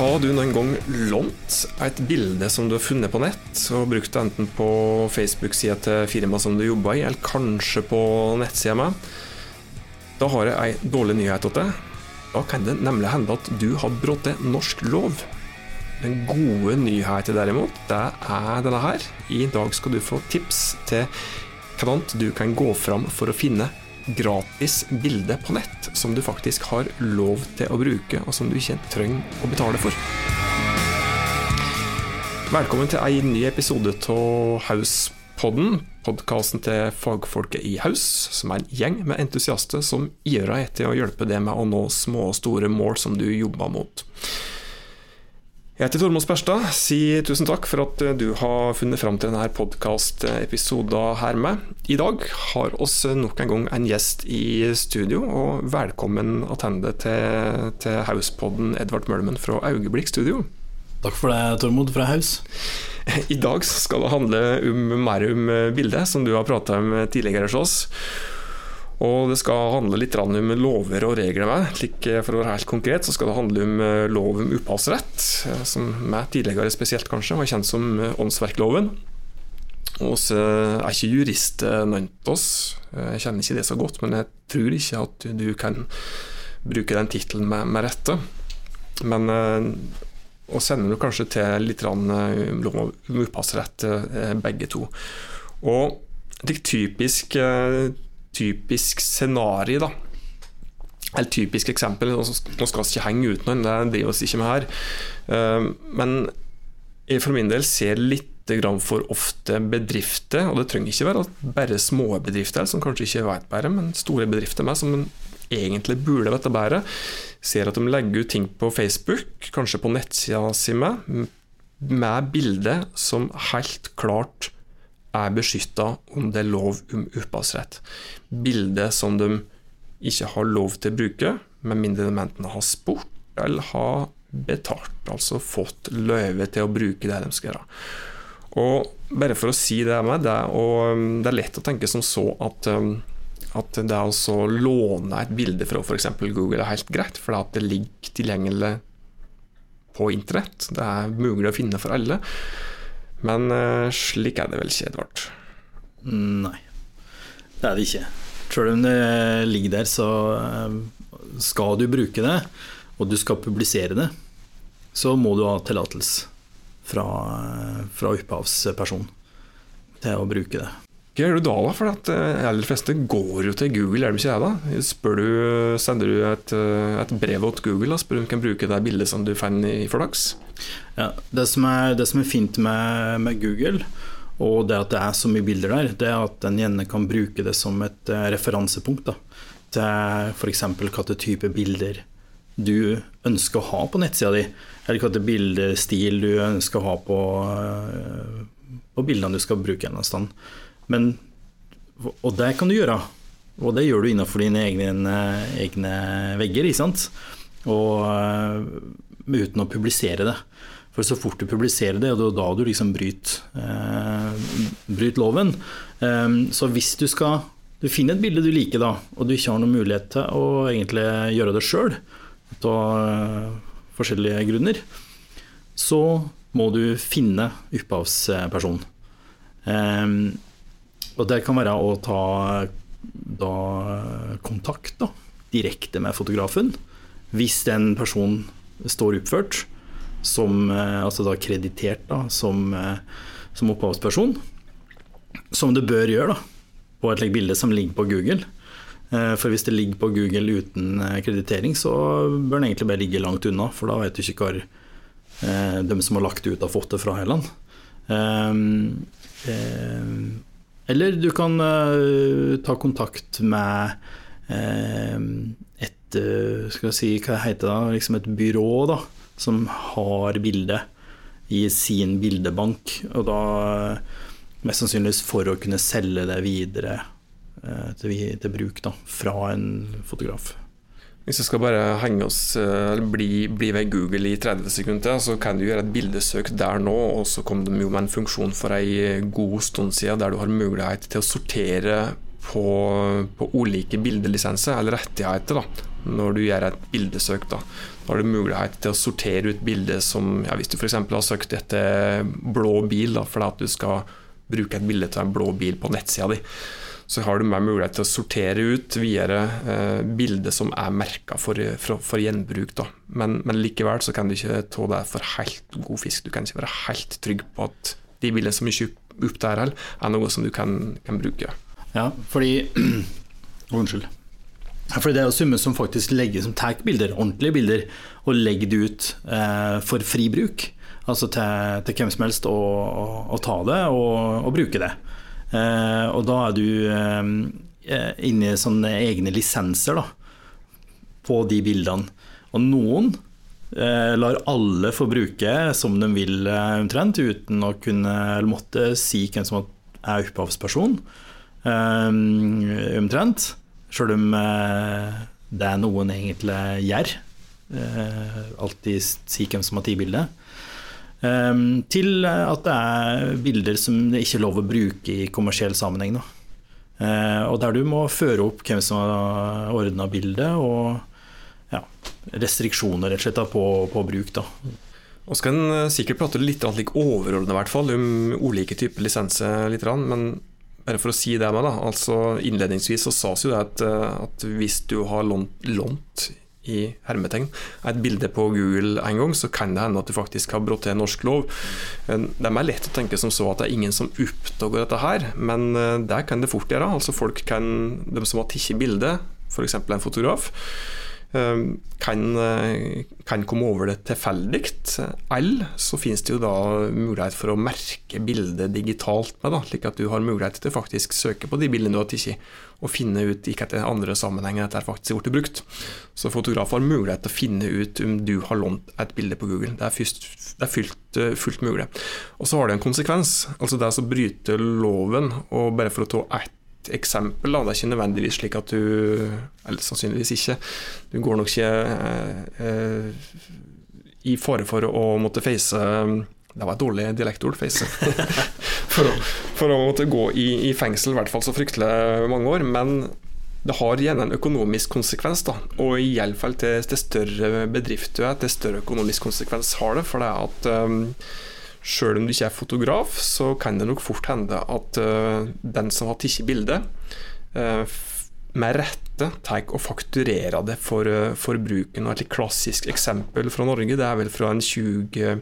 Har du noen gang lånt et bilde som du har funnet på nett, og brukt det enten på Facebook-sida til firmaet som du jobber i, eller kanskje på nettsida mi? Da har jeg ei dårlig nyhet til deg. Da kan det nemlig hende at du har brutt norsk lov. Den gode nyheten derimot, det er denne her. I dag skal du få tips til hvordan du kan gå fram for å finne gratis bilde på nett som du faktisk har lov til å bruke, og som du ikke trenger å betale for. Velkommen til en ny episode av Hauspodden, podkasten til fagfolket i Haus, som er en gjeng med entusiaster som ivrer etter å hjelpe deg med å nå små og store mål som du jobber mot. Jeg heter Tormod Sperstad. Si tusen takk for at du har funnet fram til denne podkastepisoden her med. I dag har oss nok en gang en gjest i studio, og velkommen tilbake til, til Hauspodden Edvard Mølmen fra Augeblikk studio. Takk for det, Tormod fra Haus. I dag skal det handle om, mer om bildet, som du har pratet om tidligere hos oss. Og det skal handle litt om lover og regler med. For å være helt konkret så skal det handle om eh, lov om opphavsrett, eh, som meg tidligere spesielt kanskje var kjent som eh, åndsverkloven. Og så er ikke jurist noen oss. Jeg kjenner ikke det så godt, men jeg tror ikke at du kan bruke den tittelen med, med, rette. Men og sender du kanskje til litt lov om opphavsrett, begge to. Og det typisk typisk scenario, da. Eller typisk eksempel. Nå skal vi ikke henge ut noen, det driver vi ikke med her. Ehm, men jeg for min del ser litt for ofte bedrifter, og det trenger ikke være bare små bedrifter som kanskje ikke vet bedre, men store bedrifter med, som egentlig burde vite bedre, ser at de legger ut ting på Facebook, kanskje på nettsida si med, med bilder som helt klart er beskytta om det er lov om opphavsrett. Bilder som de ikke har lov til å bruke, med mindre de enten har spurt eller har betalt, altså fått løyve til å bruke det de skal gjøre. Og bare for å si det med det, og det er lett å tenke som så at, um, at det å låne et bilde fra f.eks. Google er helt greit, for det ligger tilgjengelig på internett. Det er mulig å finne for alle. Men uh, slik er det vel ikke, Edvard? Nei, det er det ikke. Selv om det ligger der, så eh, skal du bruke det, og du skal publisere det, så må du ha tillatelse fra, eh, fra opphavsperson til å bruke det. Hva gjør du da, da? For de aller fleste går jo til Google, er det ikke det? da? Spør du, sender du et, et brev til Google og spør om de kan bruke det bildet som du fant i fordags? Ja, det, som er, det som er fint med, med, Google, og det at det er så mye bilder der, det er at en gjerne kan bruke det som et uh, referansepunkt da, til f.eks. hvilke type bilder du ønsker å ha på nettsida di, eller hvilken bildestil du ønsker å ha på, på bildene du skal bruke en sted. Men, og det kan du gjøre, og det gjør du innenfor dine egne, egne vegger, ikke sant? Og uh, uten å publisere det. For så fort du publiserer det, og det er da du liksom bryter, eh, bryter loven. Eh, så hvis du skal du finner et bilde du liker, da, og du ikke har noen mulighet til å egentlig gjøre det sjøl, av eh, forskjellige grunner, så må du finne opphavspersonen. Eh, og det kan være å ta da, kontakt da, direkte med fotografen. Hvis den personen står oppført som eh, altså da kreditert da, som, eh, som opphavsperson, som det bør gjøre da, på et bilde som ligger på Google. Eh, for hvis det ligger på Google uten kreditering, så bør den egentlig bare ligge langt unna, for da vet du ikke hvor de som har lagt det ut, har fått det fra heller. Eller du kan ta kontakt med et skal vi si, hva heter det, liksom et byrå da, som har bildet i sin bildebank. Og da mest sannsynligvis for å kunne selge det videre til, til, bruk da, fra en fotograf. Hvis vi skal bare henge oss, eller bli, bli, ved Google i 30 sekunder, så kan du gjøre et bildesøk der nå, og så kom de jo med en funksjon for ei god stund siden der du har mulighet til å sortere på, på ulike bildelisenser, eller rettigheter, da, når du gjør et bildesøk. Da, da har du mulighet til å sortere ut bilder som ja, Hvis du f.eks. har søkt etter blå bil da, fordi at du skal bruke et bilde av en blå bil på nettsida di, så har du mer mulighet til å sortere ut videre eh, bilder som er merka for, for, for, gjenbruk. Men, men, likevel så kan du ikke ta det for helt god fisk. Du kan ikke være helt trygg på at de bildene som er kjøpt opp der, er noe som du kan, kan bruke. Ja, fordi Unnskyld. Fordi det er jo summe som faktisk legger som tar bilder, ordentlige bilder, og legger det ut eh, for fri bruk. Altså til, til hvem som helst å, å, å ta det og, og bruke det. Eh, og da er du eh, inne i sånne egne lisenser da, på de bildene. Og noen eh, lar alle få bruke som de vil, omtrent, uten å kunne eller måtte si hvem som er opphavsperson. omtrent. Sjøl om det er noen egentlig gjør. alltid si hvem som har tatt bildet. Ehm, til at det er bilder som det ikke er lov å bruke i kommersiell sammenheng. Da. Eh, og der du må føre opp hvem som har ordna bildet, og ja, restriksjoner rett og slett på, på bruk. Da. Så kan en sikkert prate litt like overordna om ulike typer lisenser. Men bare for å si det med, da, altså Innledningsvis så sas jo det at, at hvis du har lånt, lånt i hermetegn et bilde på Google en gang, så kan det hende at du faktisk har brutt norsk lov. Det er lett å tenke som så at det er ingen som oppdager dette her, men eh, det kan det fort gjøre. Altså folk kan, De som har tatt bildet, f.eks. en fotograf, kan, eh, kan, komme over det tilfeldig. Eller så finnes det jo da mulighet for å merke bildet digitalt med, da, slik at du har mulighet til å faktisk søke på de bildene du har tatt, og finne ut i hvilke andre sammenhenger dette faktisk er blitt brukt. Så fotograf har mulighet til å finne ut om du har lånt et bilde på Google. Det er, fyrst, det er fullt, eh, fullt, mulig. Og så har det en konsekvens. Altså det å bryter loven, og bare for å ta ett eksempel. Da. Det er ikke nødvendigvis slik at du Eller sannsynligvis ikke. Du går nok ikke eh, i fare for å måtte face Det var et dårlig dialektord, face. for, å, for, å, måtte gå i, i fengsel, i hvert fall så fryktelig mange år. Men det har gjerne en økonomisk konsekvens, da. og i hvert fall til, til større du er, til større økonomisk konsekvens har det. For det er at um, Sjøl om du ikke er fotograf, så kan det nok fort hende at uh, den som har tatt bildet, uh, med rette tar og fakturerer det for, uh, for bruken. Og et klassisk eksempel fra Norge det er vel fra en 20,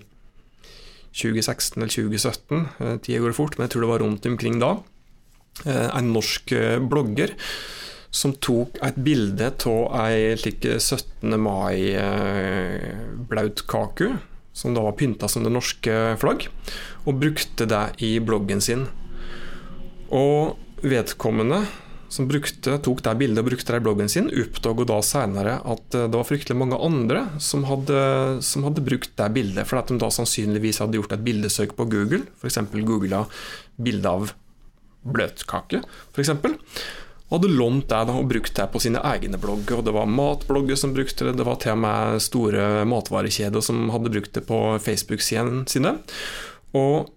2016 eller 2017. Uh, Tida går fort, men jeg tror det var rundt omkring da. en norsk blogger som tok et bilde av ei slik 17. mai-blautkaku som da var pynta som det norske flagg, og brukte det i bloggen sin. Og vedkommende som brukte, tok det bildet og brukte det i bloggen sin, oppdaga da senere at det var fryktelig mange andre som hadde, som hadde brukt det bildet, fordi at de da sannsynligvis hadde gjort et bildesøk på Google, f.eks. googla bilde av bløtkake, f.eks og hadde lånt det og brukt det på sine egne blogger. Og det var matblogger som brukte det, det var til og med store matvarekjeder som hadde brukt det på Facebook-sidene sine. Og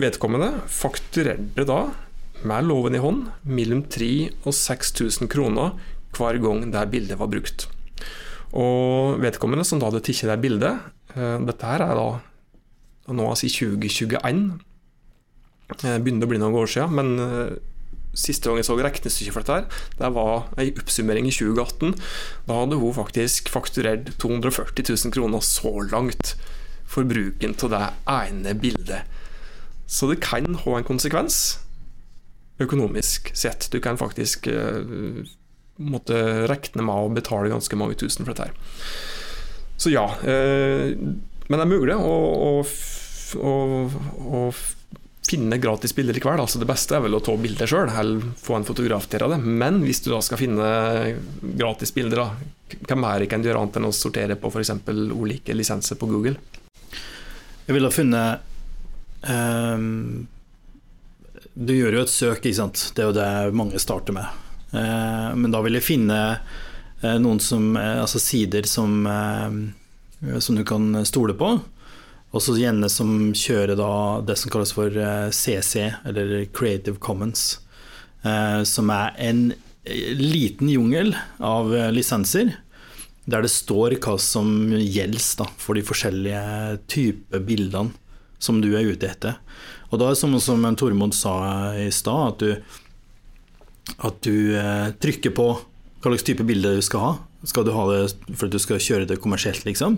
vedkommende fakturerte da, med loven i hånd, mellom 3000 og 6000 kroner hver gang det bildet var brukt. Og vedkommende som da hadde tatt det bildet eh, Dette her er da nå altså i 2021. Det begynner å bli noen år siden, men eh, Siste gang jeg så regnestykket for dette, her, det var ei oppsummering i 2018. Da hadde hun faktisk fakturert 240 000 kroner så langt for bruken av det ene bildet. Så det kan ha en konsekvens økonomisk sett. Du kan faktisk uh, måtte regne med å betale ganske mange tusen for dette. her. Så ja. Uh, men det er mulig å, å, å, å finne gratis bilder likevel. Altså det beste er vel å ta bilder sjøl, eller få en fotograf til det. Men hvis du da skal finne gratis bilder, da, hva mer kan du gjøre annet enn å sortere på f.eks. ulike lisenser på Google? Jeg ville ha funnet um, Du gjør jo et søk, ikke sant. Det er jo det mange starter med. Uh, men da vil jeg finne uh, noen som, uh, altså sider som, som du kan stole på. Og så gjerne som kjører da det som kalles for CC, eh, eller Creative Commons. Eh, som er en eh, liten jungel av lisenser. der det står hva som gjelder for de forskjellige typer bildene som du er ute etter. Og da er det som, Tormod sa i stad, at du, at du trykker på hva slags type bilde du skal ha. Skal du ha det for at du skal kjøre det kommersielt, liksom?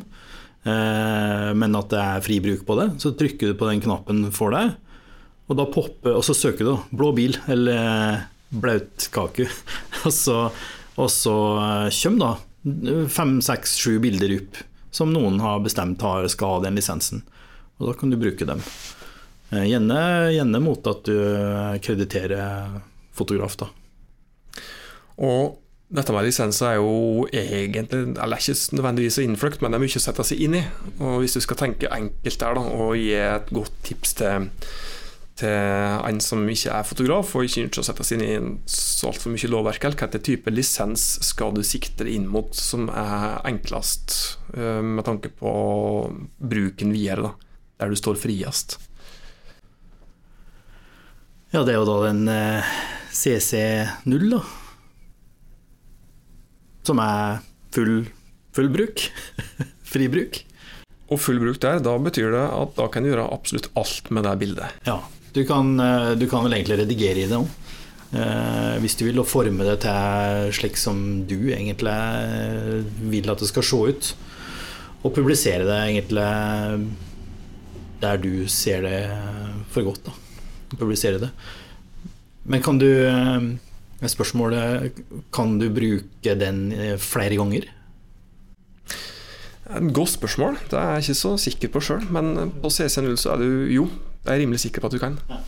Eh, men at det er fri bruk på det, så trykker du på den knappen for deg, og da popper Og så søker du. Blå bil eller blautkaku. og så, og så eh, kommer da fem, seks, sju bilder opp som noen har bestemt har, skal ha den lisensen. Og da kan du bruke dem. Eh, gjerne, gjerne mot at du krediterer fotograf, da. Og dette med lisenser er jo egentlig eller ikke nødvendigvis så innfløkt, men det er mye å sette seg inn i. Og Hvis du skal tenke enkelt der da, og gi et godt tips til, til en som ikke er fotograf, og ikke ønsker å sette seg inn i så altfor mye lovverk, hva type lisens skal du sikte inn mot som er enklest eh, med tanke på bruken videre, da, der du står friest? Ja, det er jo da den eh, CC0, da som er full, full bruk. Fri bruk. Og full bruk der, da betyr det at da kan du gjøre absolutt alt med det bildet? Ja, du kan, eh, du kan vel egentlig redigere i det òg. Eh, hvis du vil og forme det til slik som du egentlig eh, vil at det skal se ut. Og publisere det egentlig der du ser det for godt. da Publisere det. Men kan du Spørsmålet kan du bruke den eh, flere ganger? Et godt spørsmål. Det er jeg ikke så sikker på sjøl. Men på CC0 så er du jo, jeg er rimelig sikker på at du kan. Ja.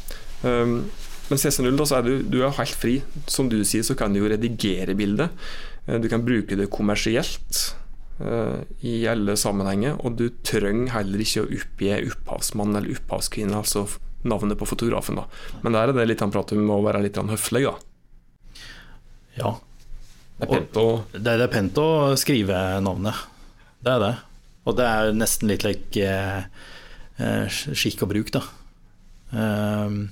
Um, men CC0 da, så er du, du er helt fri. Som du sier, så kan du jo redigere bildet. Eh, du kan bruke det kommersielt uh, i alle sammenhenger. Og du trenger heller ikke å oppgi opphavsmann eller opphavskvinne, altså navnet på fotografen. da. Men der er det litt han prater om å være litt høflig. da. Ja. Det er, pent å... det, er pent å skrive navnet. Det er det. Og det er nesten litt like eh, eh skikk og bruk, da. Um,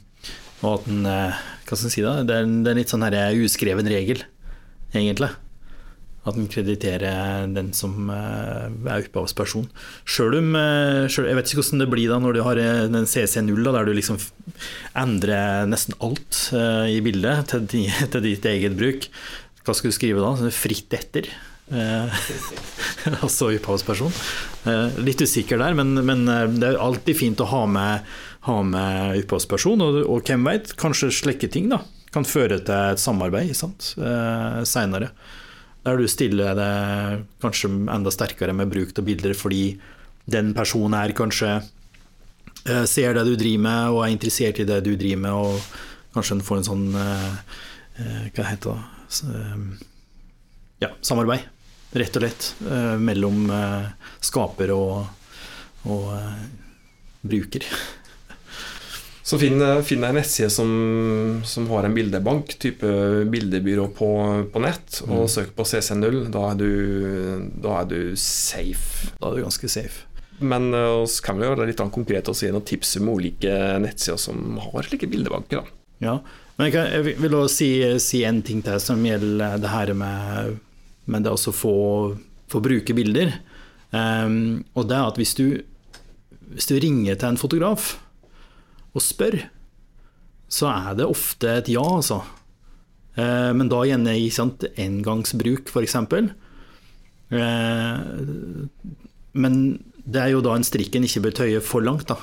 og at den eh, Hva skal jeg si, da? Det er, det er litt sånn her uskreven regel, egentlig. At en krediterer den som eh, er opphavsperson. Sjøl om selv, Jeg vet ikke hvordan det blir da når du har den CC0, da, der du liksom endrer nesten alt i bildet til, til ditt eget bruk. Hva skal du skrive da? Fritt etter? altså opphavsperson. litt usikker der, men, men, det er alltid fint å ha med, med opphavsperson. Og, og hvem veit, kanskje slike ting da kan føre til et samarbeid sant? Eh, seinere. Der du stiller det kanskje enda sterkere med bruk av bilder fordi den personen her kanskje eh, ser det du driver med og er interessert i det du driver med, og kanskje en får en sånn eh, eh Hva heter det Ja, samarbeid, rett og slett, mellom skaper og, og bruker. Så finn, finn en nettside som, som, har en bildebank, type bildebyrå på, på nett, og mm. søk på CC0. Da er, du, da er du safe. Da er du ganske safe. Men vi kan vi være litt konkret og si noen tips om ulike nettsider som har slike bildebanker. Da. Ja, men jeg, kan, jeg vil også si, si, en ting til som gjelder det her med, med det å få, få, bruke bilder. Um, og det er at hvis du, hvis du ringer til en fotograf og spør, så er det ofte et ja, altså. Eh, men da gjerne i sant, engangsbruk, f.eks. Eh, men det er jo da en strikken ikke bør tøye for langt. da.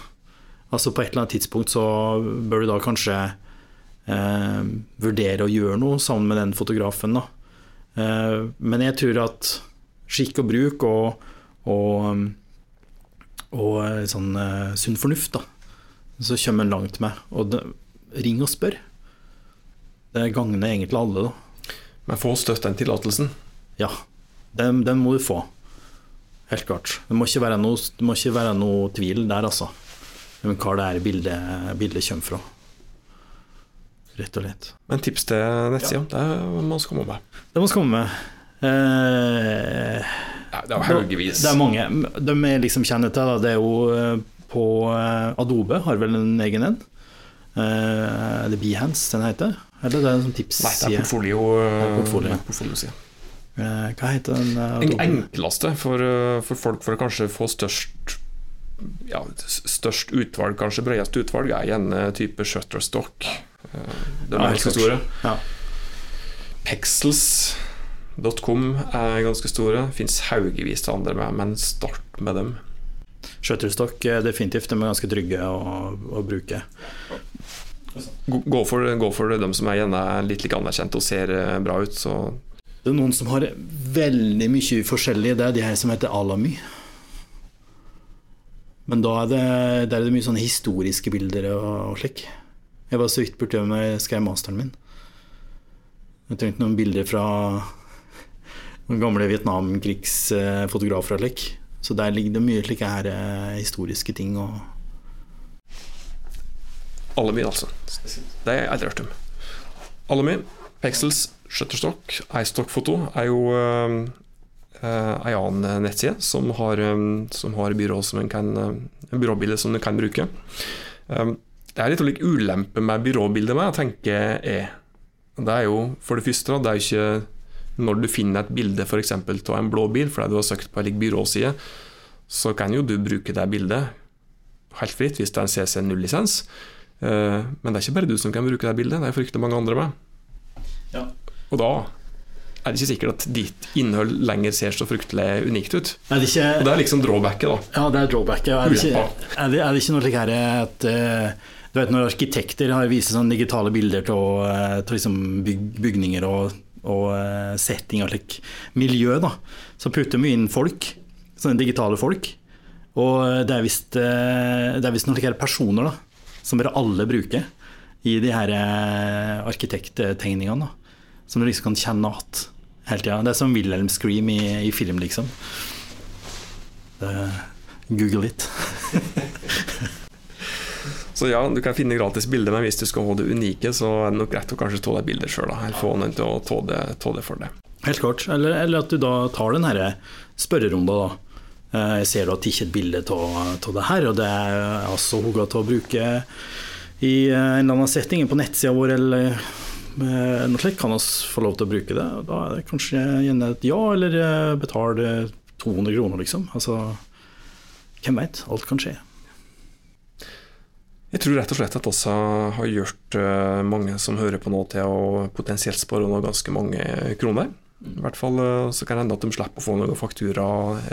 Altså På et eller annet tidspunkt så bør du da kanskje eh, vurdere å gjøre noe sammen med den fotografen. da. Eh, men jeg tror at skikk og bruk og, og, og eh, sånn eh, sunn fornuft da, så kommer en langt med. Og det, ring og spør. Det gagner egentlig alle, da. Men få støtt den tillatelsen? Ja, den, den, må du få. Helt klart. Det må ikke være noe, må ikke være noe tvil der, altså. Om hva det er bildet, bildet kommer fra. Rett og slett. Men tips til nettsida? Ja. Det må vi komme med. Det må vi komme med. Eh, det er haugevis. Det er mange. De jeg liksom kjenner til, da, det er jo eh, på eh, Adobe har vel en egen en. Uh, er det Behance den heter? Eller det er en sånn tipsside? Nei, det er portfolio. portfolio. portfolio uh, hva heter den? eh, Den enkleste for, eh, for folk for å kanskje få størst ja, størst utvalg, kanskje bredest utvalg, er gjerne type Shutterstock. Eh, De Ja, ganske store. Ja. Pexels.com er ganske store. Fins haugevis til andre, med, men start med dem. Shutterstock er definitivt de er ganske trygge å, å bruke. Gå for, gå for dem som er gjerne litt like anerkjente og ser eh, bra ut. Så Det er noen som har veldig mye forskjellig. Det er de her som heter Alamy. Men da er det, der er det mye sånne historiske bilder og, og slik. Jeg var så vidt borti dem da jeg skrev masteren min. Jeg trengte noen bilder fra noen gamle Vietnamkrigsfotografer og slik. Så der ligger det mye slike her eh, historiske ting. Og Alamy, altså. Det har jeg aldri hørt om. Alamy, Pexels, Shutterstock, iStock-foto er jo uh, ei annen nettside som har, eh, som har byrå som en kan, uh, byråbilde som du kan bruke. Det er litt ulempe med byråbildet jeg tenker er Det er jo for det første, det er jo ikke når du finner et bilde f.eks. av en blå bil fordi du har søkt på lik byråside, så kan jo du bruke det bildet helt fritt hvis det er en CC0-lisens. Eh, Men det er ikke bare du som kan bruke det bildet, det er fryktelig mange andre med. Ja. Og da er det ikke sikkert at ditt innhold lenger ser så fryktelig unikt ut. er det ikke Og det er liksom drawbacket, da. Ja, det er drawbacket. Er det ikke, er det, er det ikke noe slik her at eh, Du vet når arkitekter har vist sånne digitale bilder til, eh, liksom byg, bygninger og, og eh, setting og slik miljø, da, så putter vi inn folk, sånne digitale folk. Og eh, eh, det er visst noen slike personer da, som bare alle bruker i de her arkitekttegningene. Som du liksom kan kjenne igjen hele tida. Det er som Wilhelm Scream i, i film, liksom. Google it. Så ja, du kan finne gratis bilder, men hvis du skal ha det unike, så er det nok greit å kanskje ta det bildet sjøl, eller få noen til å ta det, ta det for deg. Helt klart. Eller, eller at du da tar den herre spørrerunden, da. Eh, Jeg ser du har tatt et bilde av det her, og det er altså hugga til å bruke i eh, en eller annen setting på nettsida vår, eller eh, noe slikt. Kan vi få lov til å bruke det? Da er det kanskje gjerne et ja, eller betal eh, 200 kroner, liksom. Altså, hvem veit? Alt kan skje. Jeg tror rett og slett at også har gjort eh, mange som hører på nå, til å potensielt spare noe ganske mange kroner. I hvert fall eh, så kan det hende at de slipper å få noen faktura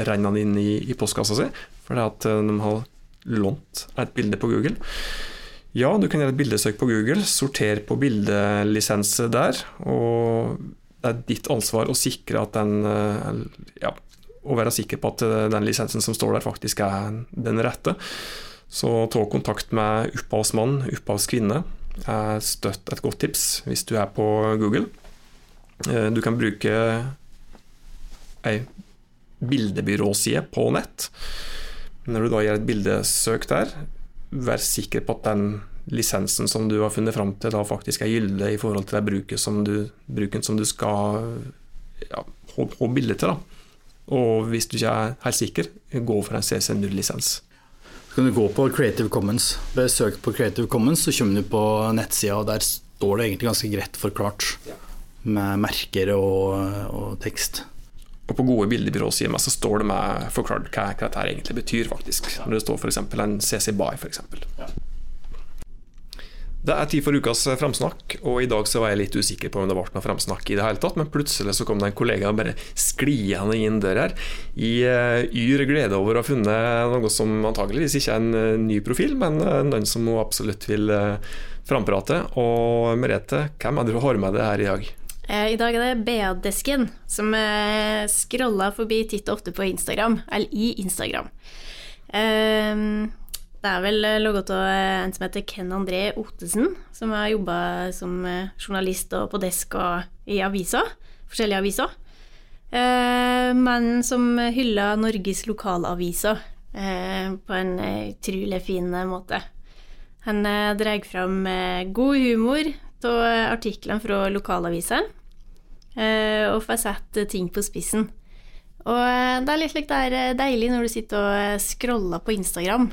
rennende inn i, i postkassa si, fordi at eh, de har lånt et bilde på Google. Ja, du kan gjøre et bildesøk på Google, sorter på bildelisens der, og det er ditt ansvar å sikre at den ja, å være sikker på at den lisensen som står der, faktisk er den rette. Så ta kontakt med opphavsmann, opphavskvinne, er støtt et godt tips hvis du er på Google. Eh, Du kan bruke ei bildebyråside på nett. Når du da gjør et bildesøk der, vær sikker på at den lisensen som du har funnet fram til, da faktisk er gyldig i forhold til bruken som du, bruken som du skal ja, ha, bilde til. Da. Og hvis du ikke er helt sikker, gå for en CC0-lisens. Så kan du gå på Creative Commons. Bare søk på Creative Commons, så kommer du på nettsida, og der står det egentlig ganske greit forklart. Med merker og, og tekst. Og på gode bildebyråsider så står det med forklart hva, hva dette egentlig betyr, faktisk. Når det står f.eks. en CC BY, f.eks. Det er tid for ukas framsnakk, og i dag så var jeg litt usikker på om det ble noe framsnakk i det hele tatt, men plutselig så kom det en kollega og bare skliende inn dør her, i uh, yr glede over å ha funnet noe som antageligvis ikke er en eh, ny profil, men eh, noen som hun absolutt vil framprate. Og Merete, hvem er det du har med deg her i dag? Eh, I dag er det BA-desken, som eh, scroller forbi titt og ofte på Instagram, eller i Instagram. Ehm, det er vel logget laget av eh, en som heter Ken André Ottesen, som har jobba som eh, journalist og på desk og i aviser, forskjellige aviser. Eh, Men som hylla Norges lokalaviser eh, på en eh, utrolig fin eh, måte. Han eh, drar fram eh, god humor av artiklene fra lokalavisene, eh, og får sett eh, ting på spissen. Og eh, det er litt like det er eh, deilig når du sitter og eh, scroller på Instagram,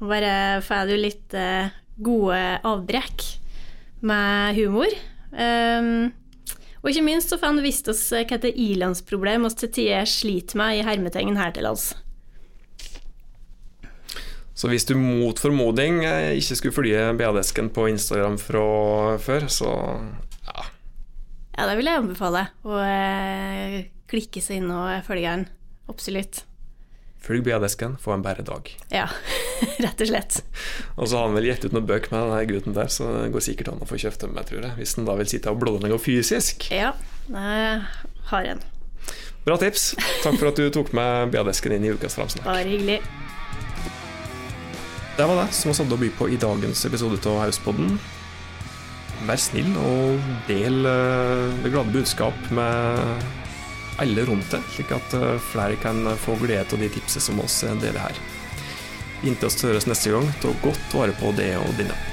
bare får du litt eh, gode avbrekk med humor. Um, Og ikke minst så får han vist oss hva det ilandsproblem oss til tider sliter med i hermetegn her til lands. Så hvis du mot formodning eh, ikke skulle følge BA-desken på Instagram fra før, så ja. Ja, det vil jeg anbefale. Å eh, klikke seg inn og følge den. Absolutt. Følg BA-desken, få en bedre dag. Ja, rett og slett. Og så har han vel gitt ut noen bøker med denne gutten der, så det går sikkert an å få kjøpt dem, jeg tror jeg. Hvis han da vil sitte og noe fysisk. Ja, det har en. Bra tips. Takk for at du tok med BA-desken inn i ukas framsnakk. Bare hyggelig. Det var det som vi hadde å by på i dagens episode av Hauspodden. Vær snill og del eh, det glade budskap med alle rundt deg, slik at eh, flere kan få glede av de tipsene som oss deler her. Inntil oss høres neste gang, ta godt vare på det og dine.